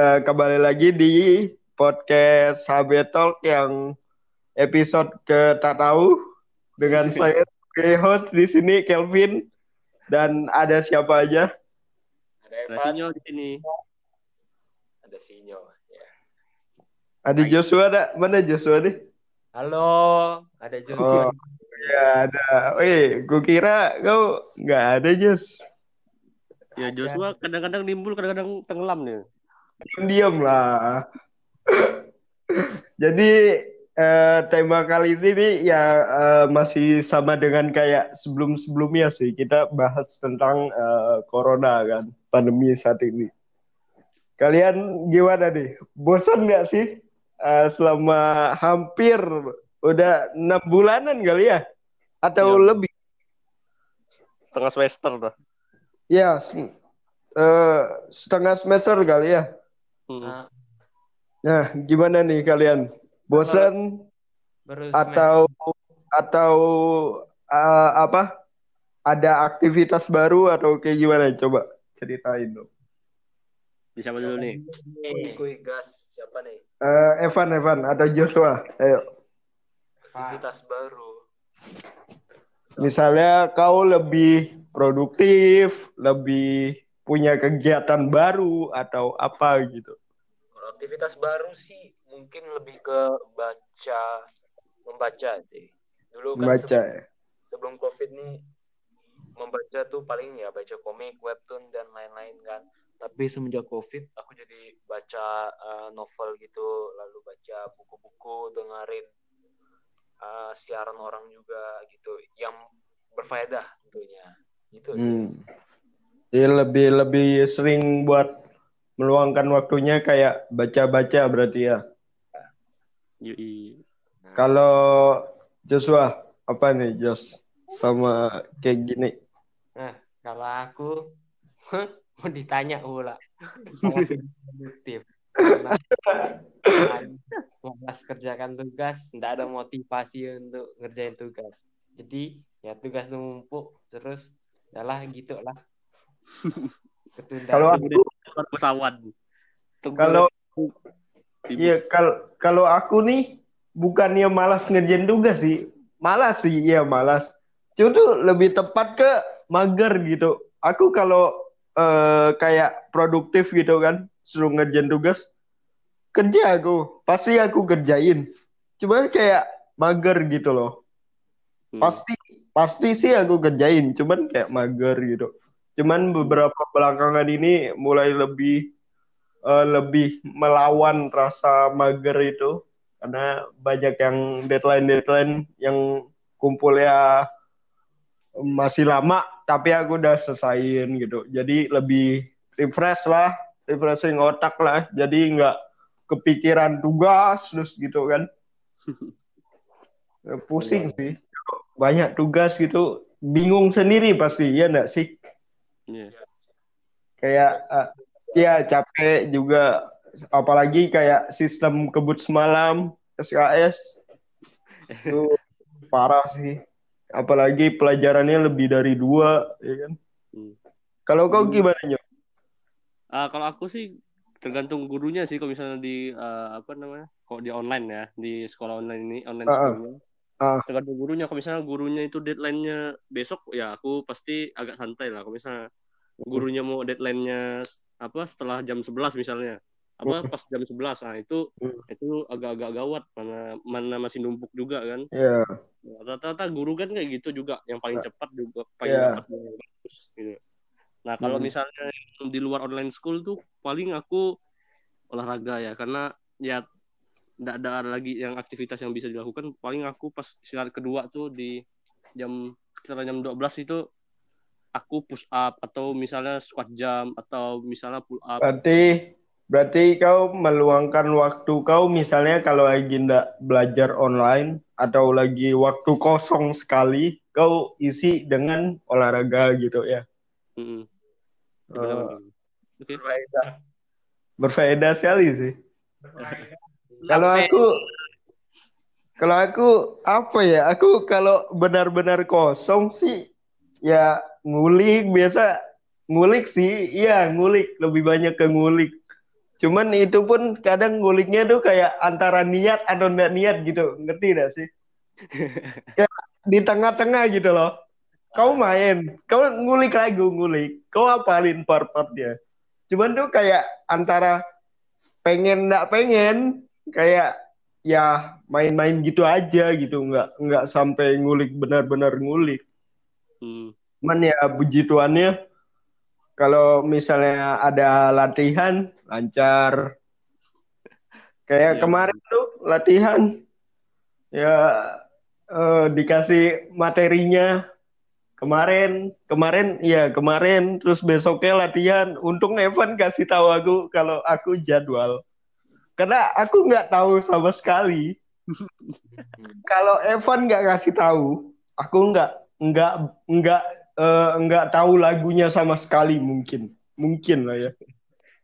uh, kembali lagi di podcast HB Talk yang episode ke tak tahu dengan saya sebagai host di sini Kelvin dan ada siapa aja? Ada Evan. Ada Sinyo di sini. Ada Sinyo. Ya. Ada Joshua ada mana Joshua nih? Halo, ada Joshua. Oh, ya ada. Wih, gue kira kau nggak ada Jos. Ya Joshua kadang-kadang nimbul, kadang-kadang tenggelam nih. Diam lah. Jadi eh, tema kali ini nih ya eh, masih sama dengan kayak sebelum-sebelumnya sih. Kita bahas tentang eh, corona kan, pandemi saat ini. Kalian gimana nih? Bosan nggak sih eh, selama hampir udah enam bulanan kali ya? Atau ya. lebih? Setengah semester dah. Ya, uh, setengah semester kali ya. Hmm. Nah, gimana nih kalian? Bosan atau atau uh, apa? Ada aktivitas baru atau kayak gimana? Coba ceritain dong. Siapa dulu nih? Kui gas siapa nih? Uh, Evan, Evan atau Joshua. Ayo. Aktivitas baru. Misalnya kau lebih produktif, lebih punya kegiatan baru atau apa gitu? Aktivitas baru sih mungkin lebih ke baca, membaca sih. Dulu kan membaca, sebelum, ya? sebelum covid nih membaca tuh paling ya baca komik, webtoon dan lain-lain kan. Tapi semenjak covid aku jadi baca uh, novel gitu, lalu baca buku-buku, dengerin uh, siaran orang juga gitu yang berfaedah tentunya gitu sih. Hmm. Jadi lebih lebih sering buat meluangkan waktunya kayak baca-baca berarti ya. Yui. Kalau Joshua apa nih Jos sama kayak gini? Nah, kalau aku mau ditanya pula produktif. malas kerjakan tugas, tidak ada motivasi untuk ngerjain tugas. Jadi ya tugas numpuk terus Yalah gitu lah. Kalau aku pesawat. Kalau Iya, kalau kalau aku nih bukannya malas ngerjain tugas sih. Malas sih, iya malas. Cuma tuh lebih tepat ke mager gitu. Aku kalau uh, kayak produktif gitu kan, suruh ngerjain tugas, kerja aku. Pasti aku kerjain. Cuma kayak mager gitu loh. Hmm. Pasti pasti sih aku kerjain cuman kayak mager gitu cuman beberapa belakangan ini mulai lebih uh, lebih melawan rasa mager itu. Karena banyak yang deadline deadline yang kumpul ya masih lama tapi aku udah selesaiin gitu. Jadi lebih refresh lah refreshing otak lah. Jadi nggak kepikiran tugas terus gitu kan. Pusing sih. Banyak tugas gitu. Bingung sendiri pasti ya enggak sih yeah. kayak uh, ya capek juga apalagi kayak sistem kebut semalam SKS itu parah sih apalagi pelajarannya lebih dari dua ya kan hmm. kalau kau hmm. gimana nyok? Uh, kalau aku sih tergantung gurunya sih kalau misalnya di uh, apa namanya kalau di online ya di sekolah online ini online uh, school Uh. Tergantung gurunya. Kalau misalnya gurunya itu deadline-nya besok, ya aku pasti agak santai lah. Kalau misalnya gurunya mau deadline-nya apa setelah jam 11 misalnya. Apa pas jam 11 nah itu hmm. itu agak-agak gawat mana mana masih numpuk juga kan. Iya. Yeah. Rata-rata guru kan kayak gitu juga yang paling cepat juga paling yeah. bagus gitu. Nah, kalau hmm. misalnya di luar online school tuh paling aku olahraga ya karena ya tidak ada lagi yang aktivitas yang bisa dilakukan paling aku pas istirahat kedua tuh di jam sekitar jam 12 itu aku push up atau misalnya squat jam atau misalnya pull up. Berarti berarti kau meluangkan waktu kau misalnya kalau lagi ndak belajar online atau lagi waktu kosong sekali kau isi dengan olahraga gitu ya? Mm -hmm. uh, okay. berfaedah. Berfaedah sekali sih. Kalau aku kalau aku apa ya? Aku kalau benar-benar kosong sih ya ngulik biasa ngulik sih. Iya, ngulik lebih banyak ke ngulik. Cuman itu pun kadang nguliknya tuh kayak antara niat atau enggak niat gitu. Ngerti gak sih? kayak di tengah-tengah gitu loh. Kau main, kau ngulik lagu, ngulik. Kau apalin part-partnya. Cuman tuh kayak antara pengen enggak pengen, kayak ya main-main gitu aja gitu. Nggak, nggak sampai ngulik benar-benar ngulik. Hmm. Cuman ya puji Tuhannya kalau misalnya ada latihan lancar. Kayak Iya. kemarin tuh latihan. Ya eh, dikasih materinya. Kemarin kemarin ya kemarin. Terus besoknya latihan. Untung Evan kasih tahu aku kalau aku jadwal. Karena aku nggak tahu sama sekali. Kalau Evan nggak kasih tahu aku nggak nggak nggak nggak tahu lagunya sama sekali mungkin. Mungkin lah ya.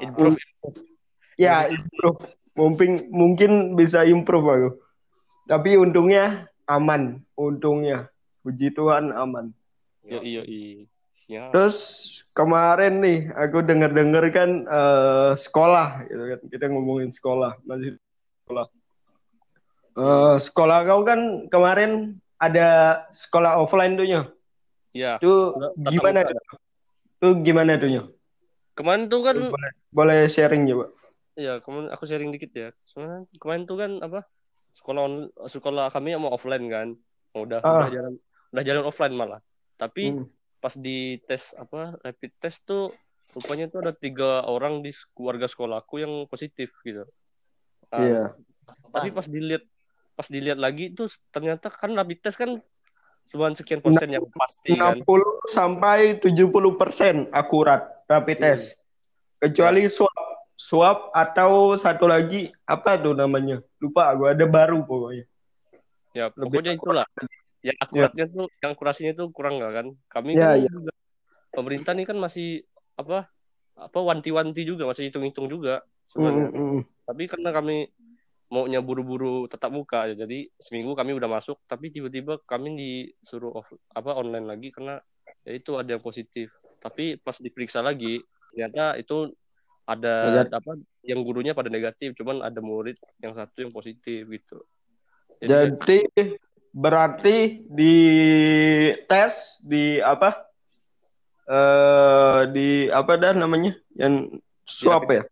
Improve. ya improve. Mungkin mungkin bisa improve aku. Tapi untungnya aman. Untungnya. Puji Tuhan aman. Yo iyo i. Siap. terus kemarin nih aku dengar dengar kan eh, sekolah gitu kan. Kita ngomongin sekolah masih sekolah. Eh, sekolah kau kan kemarin ada sekolah offline tuh. Ya. tuh Tatap gimana tuh gimana tuh Nyo? Kemarin tuh kan boleh, boleh sharing coba ya kemarin aku sharing dikit ya. Soalnya kemarin tuh kan apa? Sekolah on- sekolah kami mau offline kan. Udah Ah. udah jalan udah jalan offline malah. Tapi Hmm. pas di tes apa rapid test tuh rupanya tuh ada tiga orang di keluarga sekolahku yang positif gitu. Nah, iya Tapi pas dilihat pas dilihat lagi tuh ternyata kan rapid test kan cuma sekian persen yang pasti kan. 60 sampai 70 persen akurat rapid Hmm. test. Kecuali swab, swab atau satu lagi apa tuh namanya? Lupa aku ada baru pokoknya. Ya Lebih pokoknya itulah. Yang akuratnya tuh, yang akurasinya tuh kurang nggak kan? Kami Ya, kan ya. juga pemerintah nih kan masih apa apa wanti-wanti juga masih hitung-hitung juga sebenarnya. Mm, mm, mm. Tapi karena kami maunya buru-buru tetap muka ya, jadi seminggu kami udah masuk tapi tiba-tiba kami disuruh off, apa online lagi karena ya itu ada yang positif. Tapi pas diperiksa lagi ternyata itu ada Negatif. apa yang gurunya pada negatif, cuman ada murid yang satu yang positif gitu. Jadi, Jadi berarti di tes di apa? Eh di apa dah namanya? Yang swab rapid ya?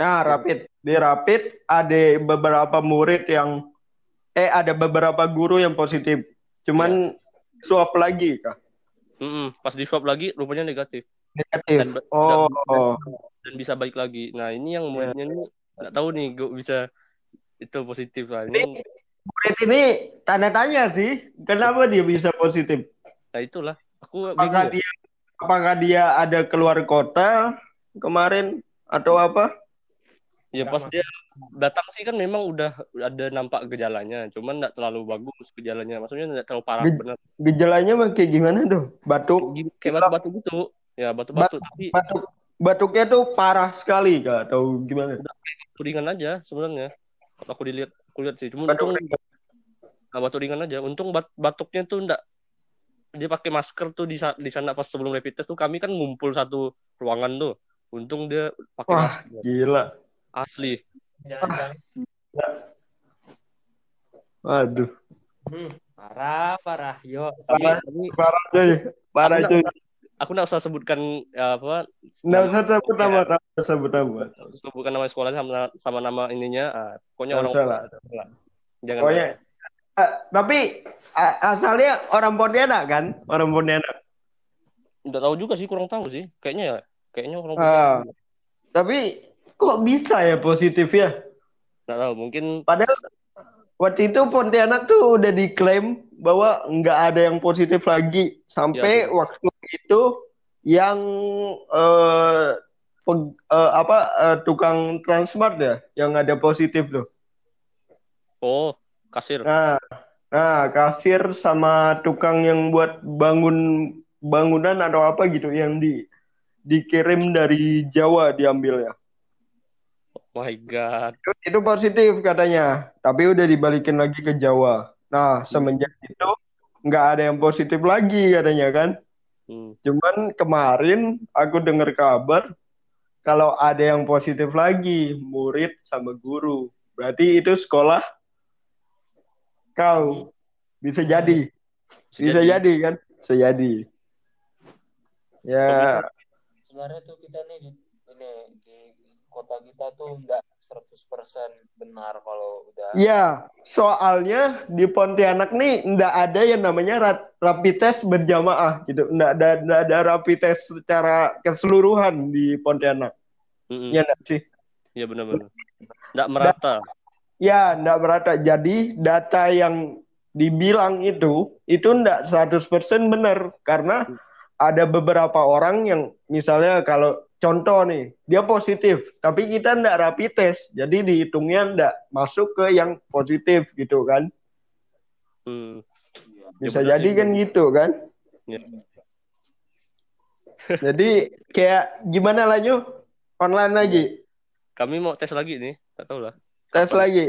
Nah, rapid. Di rapid ada beberapa murid yang eh ada beberapa guru yang positif. Cuman swab lagi kah? Mm-mm, pas di swab lagi rupanya negatif Negatif. Dan Oh, dan bisa baik lagi. Nah ini yang Iya. muridnya nih nggak tahu nih gue bisa itu positif lah. Ini murid ini tanda tanya sih, kenapa dia bisa positif? nah itulah aku Apakah bingung. dia apakah dia ada keluar kota kemarin atau apa? Ya pas dia datang sih kan memang udah ada nampak gejalanya, cuman nggak terlalu bagus gejalanya. Maksudnya nggak terlalu parah Ge- benar. Gejalanya mah kayak gimana tuh? Batuk, Kayak batu-batu gitu. Ya batu-batu tapi batuk, batuknya tuh parah sekali kah? Atau gimana? batu ringan aja sebenarnya. Kalau aku dilihat, aku lihat sih. Cuma Batuk untung nah, batu ringan aja. Untung bat- batuknya tuh enggak dia pakai masker tuh di sa- di sana pas sebelum rapid test tuh kami kan ngumpul satu ruangan tuh. Untung dia pakai Wah. masker. Gila. Asli. Jangan-jangan. Aduh, Hmm, parah, parah. Yo, Parah. Parah cuy. Parah usah- aku nggak usah sebutkan ya, apa Nggak usah sebut nama, nggak usah sebut nama. sebutkan nama sekolah sama sama nama ininya. Ah, pokoknya orang usah lah. Jangan Pokoknya, Ah, tapi ah, asalnya orang Pontianak kan? Orang Pontianak. nggak tahu juga sih, kurang tahu sih. Kayaknya ya, kayaknya orang Ah. Tapi kok bisa ya positif ya? nggak tahu. Mungkin Padahal waktu itu Pontianak tuh udah diklaim bahwa nggak ada yang positif lagi sampai Iya, waktu itu yang eh, peg- eh, apa eh, tukang Transmart ya yang ada positif tuh. oh kasir. Nah, nah kasir sama tukang yang buat bangun bangunan atau apa gitu yang di dikirim dari Jawa diambil ya. My god. Itu, itu positif katanya, tapi udah dibalikin lagi ke Jawa. Nah, semenjak itu nggak ada yang positif lagi katanya kan. Hmm. Cuman kemarin aku dengar kabar kalau ada yang positif lagi, murid sama guru. Berarti itu sekolah kau bisa jadi. Bisa, jadi. kan? Bisa jadi. Ya, sebenarnya tuh kita nih di ini di kota kita tuh enggak 100% benar kalau udah ya soalnya di Pontianak nih ndak ada yang namanya ra- rapid test berjamaah gitu. Ndak ada ndak ada rapid test secara keseluruhan di Pontianak. Mm-mm. Ya ndak sih? Iya benar-benar. Nggak merata. Ya, ndak merata. Jadi data yang dibilang itu itu ndak 100% benar karena ada beberapa orang yang misalnya kalau contoh nih, dia positif, tapi kita ndak rapid test. Jadi dihitungnya ndak masuk ke yang positif gitu kan. Hmm. Ya Bisa benar jadi sih, kan gitu kan. Ya. Jadi kayak gimana Nyu? Online lagi, Kami mau tes lagi nih, tak tahu lah. tes Kapan? lagi,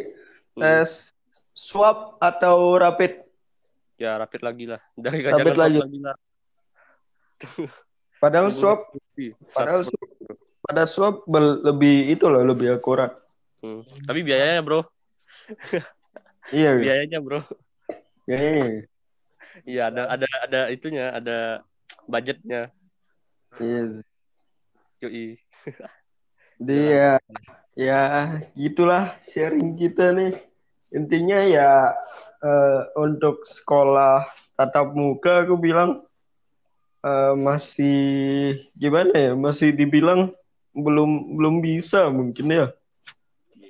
Hmm. tes swab atau rapid? Ya rapid lagi lah. Dari Rapid lagi. lagi lah. Padahal swab, bukti. padahal Swab- swab, pada swab lebih itu loh, lebih akurat. Hmm. Tapi biayanya bro, Iya, iya. biayanya bro. Iya. Iya ada ada ada itunya, ada budgetnya. Iya. Yoi. Dia ya gitulah sharing kita nih. Intinya ya eh, untuk sekolah tatap muka aku bilang eh, masih gimana ya? Masih dibilang belum belum bisa mungkin ya.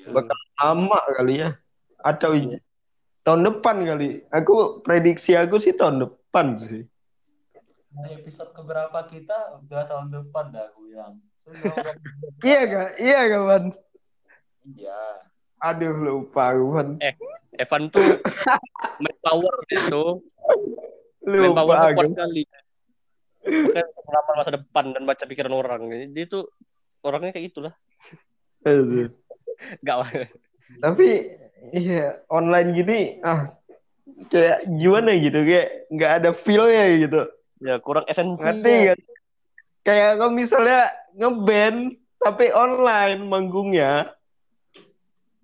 Bakal lama kali ya. Atau i- tahun depan kali. Aku prediksi aku sih tahun depan sih. Nah, episode keberapa kita udah tahun depan dah aku bilang. Orang- Iya gak? Iya kawan. Iya. Aduh lupa kawan. Evan tuh main power itu, main Lupa power aku. kuat sekali. Bukan melamar masa depan dan baca pikiran orang. Dia tuh orangnya kayak gitulah. Aduh. Enggak lah. Tapi iya online gini ah kayak gimana gitu kayak nggak ada feel-nya gitu. Ya kurang esensi. Ngerti kan? Kayak kalau misalnya ngeband tapi online manggungnya.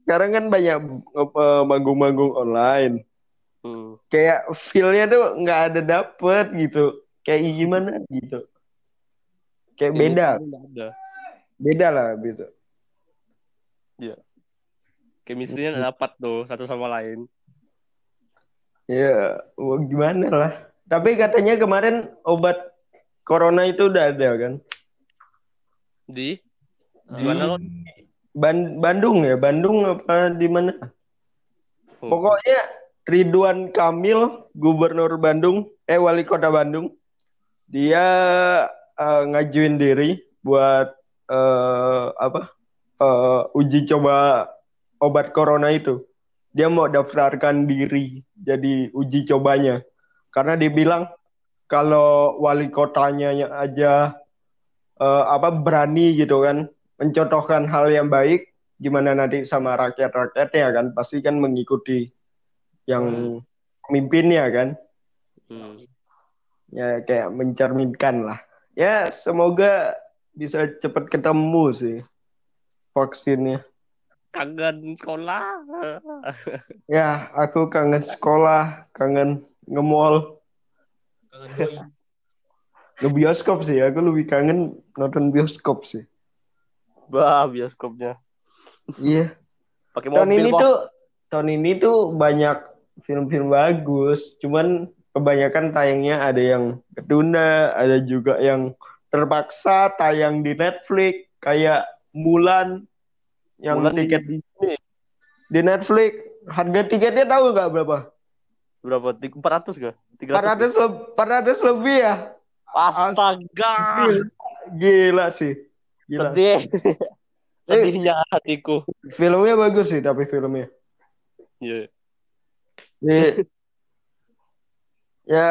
Sekarang kan banyak manggung-manggung online. Hmm. Kayak feel-nya tuh nggak ada dapet gitu. Kayak gimana gitu. Kayak beda, nggak ada. beda lah gitu. Chemistry-nya nggak dapat tuh satu sama lain. Ya, wah, gimana lah. Tapi katanya kemarin obat corona itu udah ada kan? Di di mana lo? Ban- Bandung ya, Bandung apa di mana? Oh. Pokoknya Ridwan Kamil, Gubernur Bandung, eh Wali Kota Bandung, dia eh, ngajuin diri buat eh, apa? eh, uji coba obat corona itu. Dia mau daftarkan diri jadi uji cobanya. Karena dia bilang kalau wali kotanya aja eh, apa berani gitu kan mencontohkan hal yang baik gimana nanti sama rakyat-rakyatnya kan pasti kan mengikuti yang pemimpinnya kan Hmm. Ya kayak mencerminkan lah ya semoga bisa cepat ketemu sih vaksinnya Kangen sekolah. ya aku kangen sekolah kangen nge-mall Kangen bioskop sih aku lebih kangen nonton bioskop sih Bah, bioskopnya. iya Pakai tahun mobil, ini Bos. tuh tahun ini tuh banyak film-film bagus cuman kebanyakan tayangnya ada yang ketunda ada juga yang terpaksa tayang di Netflix kayak Mulan yang Mulan di tiket Disney. di Netflix harga tiketnya tahu nggak berapa Berapa? Tik- 400 gak? 300. 400 le- 400 lebih ya Astaga. gila sih gila Sedih. Sedihnya hatiku. filmnya bagus sih tapi filmnya Iya. Jadi, ya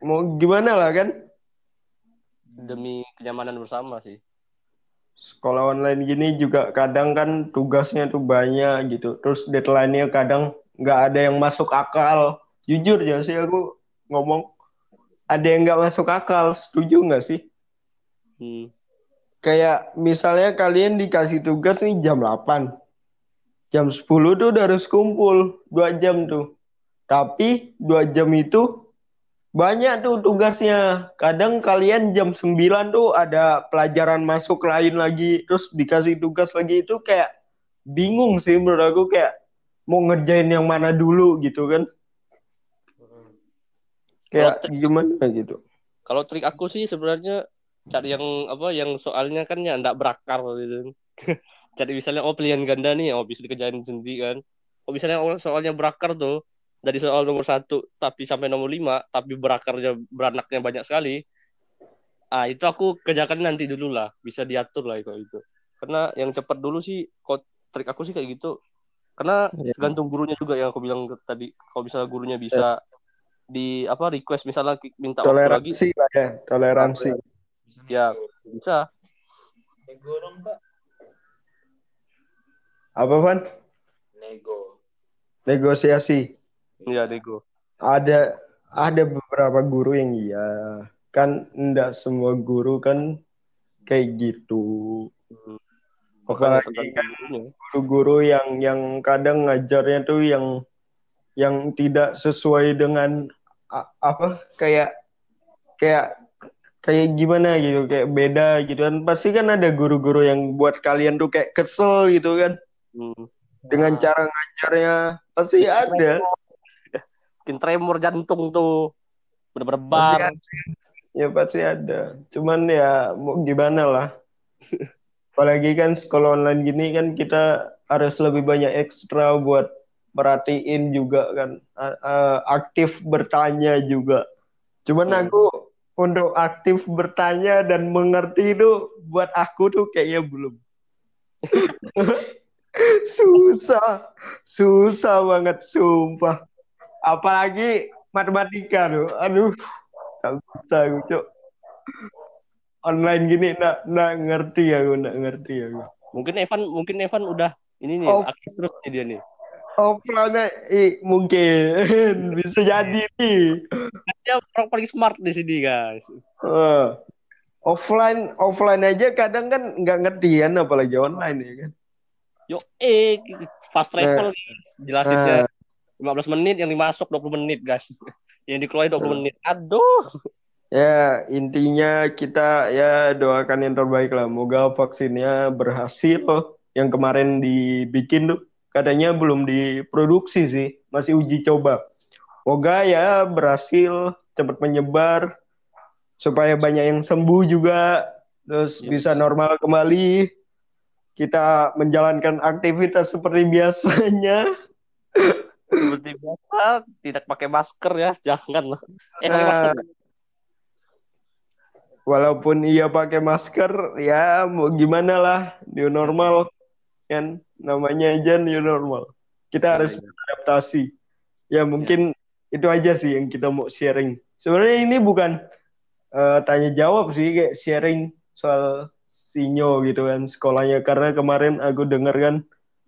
mau gimana lah kan Demi kenyamanan bersama sih. sekolah online gini juga kadang kan tugasnya tuh banyak gitu terus deadline-nya kadang nggak ada yang masuk akal jujur ya sih aku ngomong ada yang nggak masuk akal setuju nggak sih Hmm. kayak misalnya kalian dikasih tugas nih jam 8. Jam 10 tuh udah harus kumpul, dua jam tuh. Tapi dua jam itu banyak tuh tugasnya. Kadang kalian jam 9 tuh ada pelajaran masuk lain lagi, terus dikasih tugas lagi itu kayak bingung sih menurut aku kayak mau ngerjain yang mana dulu gitu kan. Kayak gimana gitu. Kalau trik aku sih sebenarnya cari yang apa yang soalnya kan ya ndak berakar gitu. cari misalnya oh pilihan ganda nih oh bisa dikerjain sendiri kan. Oh misalnya oh, soalnya berakar tuh dari soal nomor satu tapi sampai nomor lima tapi berakarnya beranaknya banyak sekali. Ah itu aku kerjakan nanti dulu lah bisa diatur lah itu itu. Karena yang cepat dulu sih kok trik aku sih kayak gitu. Karena ya. tergantung gurunya juga yang aku bilang tadi. Kalau misalnya gurunya bisa ya di apa request misalnya minta toleransi waktu lagi lah ya toleransi ya bisa nego dong pak apa Van nego negosiasi iya nego ada ada beberapa guru yang iya. Kan enggak semua guru kan kayak gitu. Hmm. apalagi kan guru-guru yang yang kadang ngajarnya tuh yang yang tidak sesuai dengan apa kayak kayak kayak gimana gitu kayak beda gitu kan. Pasti kan ada guru-guru yang buat kalian tuh kayak kesel gitu kan. Hmm. dengan nah. cara ngajarnya pasti ada bikin tremor jantung tuh. Berdebar ya pasti ada. Cuman ya mau gimana lah. Apalagi kan sekolah online gini kan kita harus lebih banyak ekstra buat merhatiin juga kan. Uh, aktif bertanya juga. Cuman hmm. aku untuk aktif bertanya dan mengerti itu buat aku tuh kayaknya belum. Susah. Susah banget sumpah apalagi matematika tuh aduh bisa cok online gini nak nak ngerti aku nak ngerti aku mungkin Evan mungkin Evan udah ini nih oh. aktif terus nih dia nih offline eh, mungkin bisa jadi nih. Dia orang paling smart di sini guys. Uh, offline offline aja kadang kan nggak ngerti kan apalagi online ya kan. Yo eh fast travel uh, jelasin uh, 15 menit yang dimasuk 20 menit guys. Yang dikeluarin 20 uh, menit. Aduh. Ya, intinya kita ya doakan yang terbaik lah. Moga vaksinnya berhasil yang kemarin dibikin tuh katanya belum diproduksi sih, masih uji coba. Semoga ya berhasil cepat menyebar supaya banyak yang sembuh juga terus yes. bisa normal kembali. Kita menjalankan aktivitas seperti biasanya. Seperti biasa, tidak pakai masker ya, jangan lah. Eh, masker. Walaupun iya pakai masker, ya mau gimana lah, new normal kan namanya aja new normal kita harus ya, adaptasi ya mungkin ya. itu aja sih yang kita mau sharing sebenarnya ini bukan uh, tanya jawab sih kayak sharing soal sinyo gitu kan sekolahnya karena kemarin aku dengar kan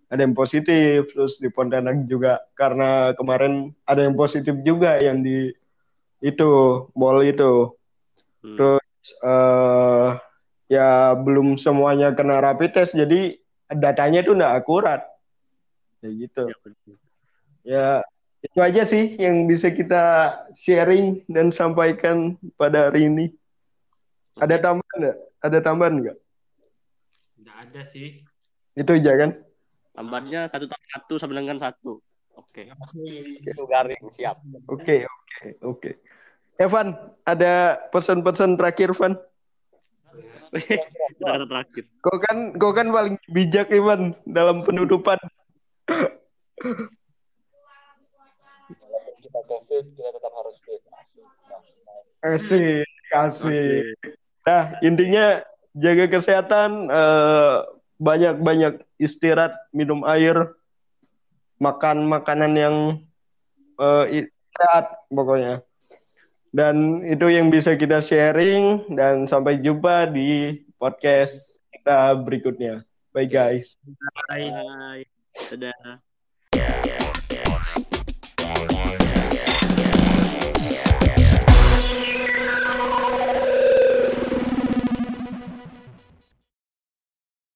ada yang positif terus di Pontianak juga. Karena kemarin ada yang positif juga yang di itu mall itu. Hmm. terus uh, ya belum semuanya kena rapid test jadi datanya itu nggak akurat. Ya gitu. Ya itu aja sih yang bisa kita sharing dan sampaikan pada hari ini. Ada tambahan nggak? Ada tambahan nggak? Nggak ada sih. Itu aja kan tambahannya satu tambah satu sama dengan satu oke itu garing siap oke oke oke Evan ada pesan-pesan terakhir Van kata terakhir. Kau kan kau kan paling bijak Iman dalam penutupan. Walaupun kita COVID, kita tetap harus fit. Asik, asik. Nah, intinya jaga kesehatan, eh, banyak-banyak istirahat, minum air, makan makanan yang eh, sehat pokoknya. Dan itu yang bisa kita sharing dan sampai jumpa di podcast kita berikutnya. Bye guys. Bye. Bye. Dadah.